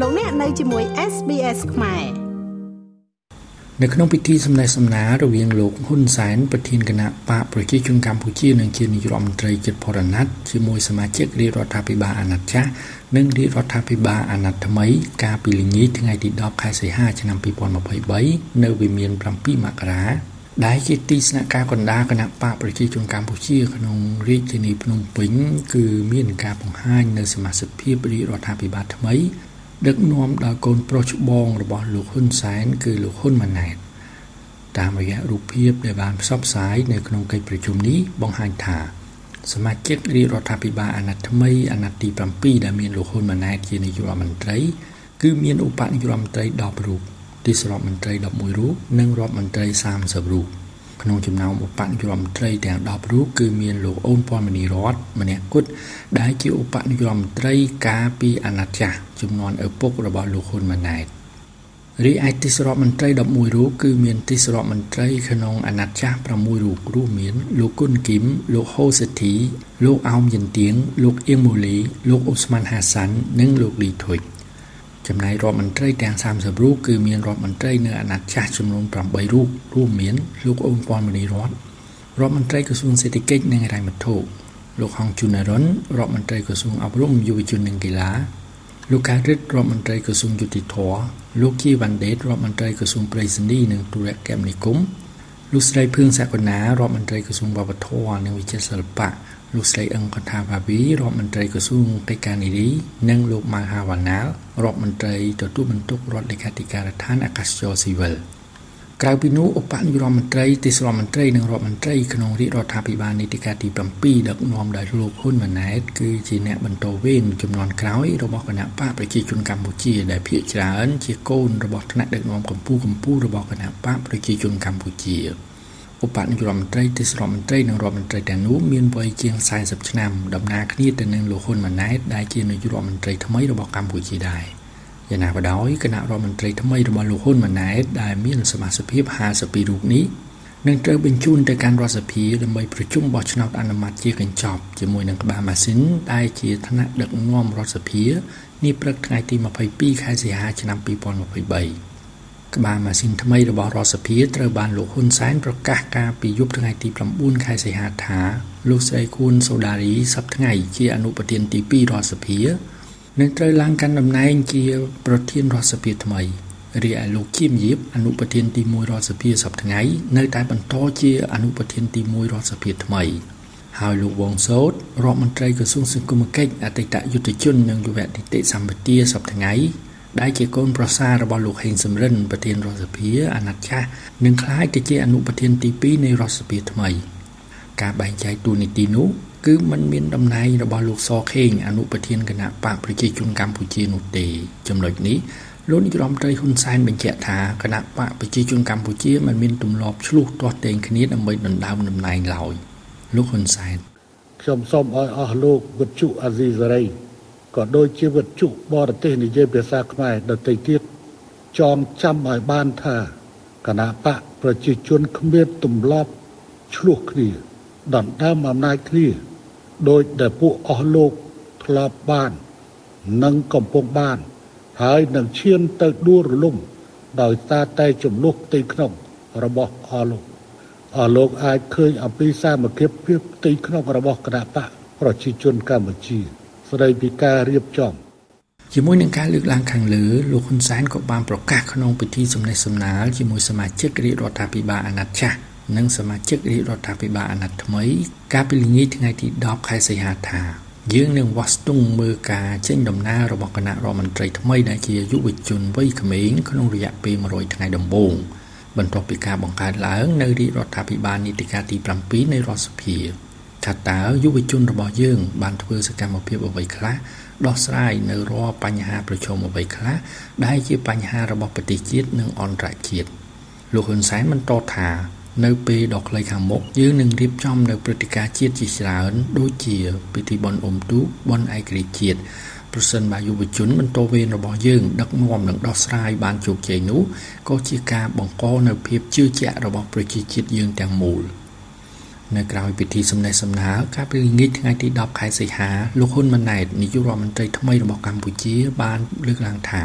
លោកអ្នកនៅជាមួយ SBS ខ្មែរនៅក្នុងពិធីសម្ដែងសម្ដាររវាងលោកហ៊ុនសែនប្រធានគណៈបកប្រជាជនកម្ពុជានិងជានាយករដ្ឋមន្ត្រីជិតផរណាត់ជាមួយសមាជិករាជរដ្ឋាភិបាលអាណត្តិចាស់និងរាជរដ្ឋាភិបាលអាណត្តិថ្មីកាលពីល្ងាចថ្ងៃទី10ខែសីហាឆ្នាំ2023នៅវិមាន7មករាដែលជាទីស្នាក់ការកណ្ដាលគណៈបកប្រជាជនកម្ពុជាក្នុងរាជធានីភ្នំពេញគឺមានការបង្ហាញនៅសមាជិកភាពរាជរដ្ឋាភិបាលថ្មី ដឹកនាំដោយកូនប្រុសច្បងរបស់លោកហ៊ុនសែនគឺលោកហ៊ុនម៉ាណែតតាមរយៈរូបភាពដែលបានផ្សព្វផ្សាយនៅក្នុងកិច្ចប្រជុំនេះបង្ហាញថា សមាជិករាជរដ្ឋាភិបាលអាណត្តិថ្មីអាណត្តិទី7ដែលមានលោកហ៊ុនម៉ាណែតជានាយករដ្ឋមន្ត្រីគឺមានឧបនាយករដ្ឋមន្ត្រី10រូបទីសរដ្ឋមន្ត្រី11រូបនិងរដ្ឋមន្ត្រី30រូប ក្នុងចំណោមឧបនាយករដ្ឋមន្ត្រីទាំង10រូបគឺមានលោកអូនពាន់មនីរតម្នាក់គត់ដែលជាឧបនាយករដ្ឋមន្ត្រីការពីអាណត្តិចាស់ចំនួនឪពុករបស់លោកហ៊ុនម៉ាណែតរីឯទិសរដ្ឋមន្ត្រី11រូបគឺមានទិសរដ្ឋមន្ត្រីក្នុងអាណត្តិចាស់6រូបរួមមាន លោកគុណគីមលោកហូសេធី លោកអោមយិនទៀងលោកអៀងម៉ូលី លោកអ៊ូស្មានហាសាន់និងលោកលីធុច ចំណែករដ្ឋមន្ត្រីទាំង30រូបគឺមានរដ្ឋមន្ត្រីនៅអាណត្តិចាស់ចំនួន8រូបរួមមានលោកអ៊ុំពាន់មនីរតរដ្ឋមន្ត្រីក្រសួងសេដ្ឋកិច្ចនិងហិរញ្ញវត្ថុលោកហងជុនរុនរដ្ឋមន្ត្រីក្រសួងអប់រំយុវជននិងកីឡាលោកការិតរដ្ឋមន្ត្រីក្រសួងយុតិធម៌លោកគីវ៉ាន់ដេតរដ្ឋមន្ត្រីក្រសួងប្រៃសណីនិងទូរគមនាគមន៍លោកស្រីភឿងសក្កណារដ្ឋមន្ត្រីក្រសួងវប្បធម៌និងវិចិត្រសិល្បៈ លោកស្រីអឹងកថាបាវីរដ្ឋមន្ត្រីក្រសួងកិច្ចការនារីនិងលោកម៉ៅហាវ៉ាណាលរដ្ឋមន្ត្រីទទួលបន្ទុករដ្ឋលេខាធិការដ្ឋានអាកាសចរស៊ីវិលក្រៅពីនោះឧបនាយករដ្ឋមន្ត្រីទេសរដ្ឋមន្ត្រីនិងរដ្ឋមន្ត្រីក្នុងរាជរដ្ឋាភិបាលនីតិកាលទី7ដឹកនាំដោយលោកហ៊ុនម៉ាណែតគឺជាអ្នកបន្តវេនចំនួនក្រោយរបស់គណៈបកប្រជាជនកម្ពុជាដែលភាគច្រើនជាកូនរបស់ថ្នាក់ដឹកនាំកម្ពុជាកម្ពុជារបស់គណៈបកប្រជាជនកម្ពុជា ឧបនាយករដ្ឋមន្ត្រីទេសរដ្ឋមន្ត្រីនិងរដ្ឋមន្ត្រីទាំងនោះមានវ័យជាង40ឆ្នាំដំណើរគ្នាទៅនឹងលោកហ៊ុនម៉ាណែតដែលជានាយករដ្ឋមន្ត្រីថ្មីរបស់កម្ពុជាដែរយ៉ាងណាក៏ដោយគណៈរដ្ឋមន្ត្រីថ្មីរបស់លោកហ៊ុនម៉ាណែតដែលមានសមាជិកភាព52រូបនេះនឹងត្រូវបញ្ជូនទៅកាន់រដ្ឋសភាដើម្បីប្រជុំបោះឆ្នោតអនុម័តជាកញ្ចប់ជាមួយនឹងក្បាលម៉ាស៊ីនដែលជាថ្នាក់ដឹកនាំរដ្ឋសភានាព្រឹកថ្ងៃទី22ខែសីហាឆ្នាំ2023 ក្បាលម៉ាស៊ីនថ្មីរបស់រដ្ឋសភាត្រូវបានលោកហ៊ុនសែនប្រកាសកាលពីយប់ថ្ងៃទី9ខែសីហាថាលោកស្រីខួនសូដារីសប្តាហ៍ថ្ងៃជាអនុប្រធានទី2រដ្ឋសភានឹងត្រូវឡើងកាន់តំណែងជា ប្រធានរដ្ឋសភាថ្មីរីឯលោកគៀមយៀបអនុប្រធានទី1រដ្ឋសភាសប្តាហ៍ថ្ងៃនៅតែបន្តជាអនុប្រធានទី1រដ្ឋសភាថ្មីហើយលោកវងសោតរដ្ឋមន្ត្រីក្រសួងសង្គមគិច្ចអតីតយុទ្ធជននិងយុវនីតិសម្បទាសប្តាហ៍ថ្ងៃ ដែលជាកូនប្រសាររបស់លោកហេងសំរិនប្រធានរដ្ឋសភាអាណត្តិចាស់នឹងក្លាយទៅជាអនុប្រធានទី2នៃរដ្ឋសភាថ្មី ការបែងចែកតួនាទីនោះគឺมันមានតំណែងរបស់លោកសខេងអនុប្រធានគណៈបកប្រជាជនកម្ពុជានោះទេចំណុចនេះលោកនាយរដ្ឋមន្ត្រីហ៊ុនសែនបញ្ជាក់ថាគណៈបកប្រជាជនកម្ពុជាមិនមានទម្លាប់ឆ្លោះទាស់ទែងគ្នាដើម្បីដណ្ដើមតំណែងឡើយលោកហ៊ុនសែនខ្ញុំសូមឲ្យអស់លោកវិទ្យុអាស៊ីសេរី ក៏ដូចជាវិទ្យុបរទេសនិយាយភាសាខ្មែរដទៃទៀតចងចាំឲ្យបានថាគណៈបកប្រជាជនគ្មានទម្លាប់ឆ្លោះគ្នាដណ្ដើមអំណាចគ្នាដោយដែលពួកអស់លោកធ្លាប់បាន និងកំពុងបាន ហើយនឹងឈានទៅដួលរលំ ដោយសារតែចំនួនផ្ទៃក្នុងរបស់អស់លោកអស់លោកអាចឃើញអំពីសាមគ្គីភាពផ្ទៃក្នុងរបស់គណៈបកប្រជាជនកម្ពុជា ស្ដីពីការរៀបចំជាមួយនឹងការលើកឡើងខាងលើលោកហ៊ុនសែនក៏បានប្រកាសក្នុងពិធីសម្ដែងសម្ដាលជាមួយសមាជិករាជរដ្ឋាភិបាលអាណត្តិចាស់និងសមាជិករាជរដ្ឋាភិបាលអាណត្តិថ្មី កាលពីល្ងាចថ្ងៃទី10ខែសីហាថាយើងនឹងវាស់ស្ទង់មើលការចេញដំណើររបស់គណៈរដ្ឋមន្ត្រីថ្មីដែលជាយុវជនវ័យក្មេងក្នុងរយៈពេល100ថ្ងៃដំបូងបន្ទាប់ពីការបង្កើតឡើងនៅរាជរដ្ឋាភិបាលនីតិកាលទី7នៃរដ្ឋសភា ថាតើយុវជនរបស់យើង បានធ្វើសកម្មភាពអ្វីខ្លះដោះស្រាយនៅរាល់បញ្ហាប្រឈមអ្វីខ្លះដែលជាបញ្ហារបស់ប្រទេសជាតិនិងអន្តរជាតិលោកហ៊ុនសែនបន្តថា នៅពេលដ៏ខ្លីខាងមុខយើងនឹងរៀបចំនៅព្រឹត្តិការណ៍ជាតិជាច្រើនដូចជាពិធីបុណ្យអុំទូកបុណ្យឯករាជ្យជាតិប្រសិនបើយុវជនបន្តវេនរបស់យើងដឹកនាំនិងដោះស្រាយបានជោគជ័យនោះក៏ជាការបង្កនៅភាពជឿជាក់របស់ប្រជាជាតិយើងទាំងមូល នៅក្រៅពិធីសម្ដែងសម្ដាលកាលពីល្ងាចថ្ងៃទី10ខែសីហាលោកហ៊ុនម៉ាណែតនាយករដ្ឋមន្ត្រីថ្មីរបស់កម្ពុជា បានលើកឡើងថា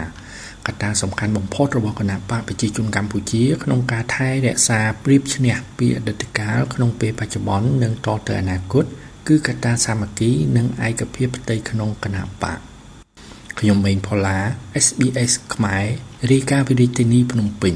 កត្តាសំខាន់បំផុតរបស់គណៈបកប្រជាជនកម្ពុជា ក្នុងការថែរក្សាព្រៀបឈ្នះពីអតីតកាលក្នុងពេលបច្ចុប្បន្ននិងតទៅអនាគតគឺកត្តាសាមគ្គីនិងឯកភាពផ្ទៃក្នុងគណៈបកខ្ញុំម៉េងផល្លា SBS ខ្មែររាយការណ៍ពីរាជធានីភ្នំពេញ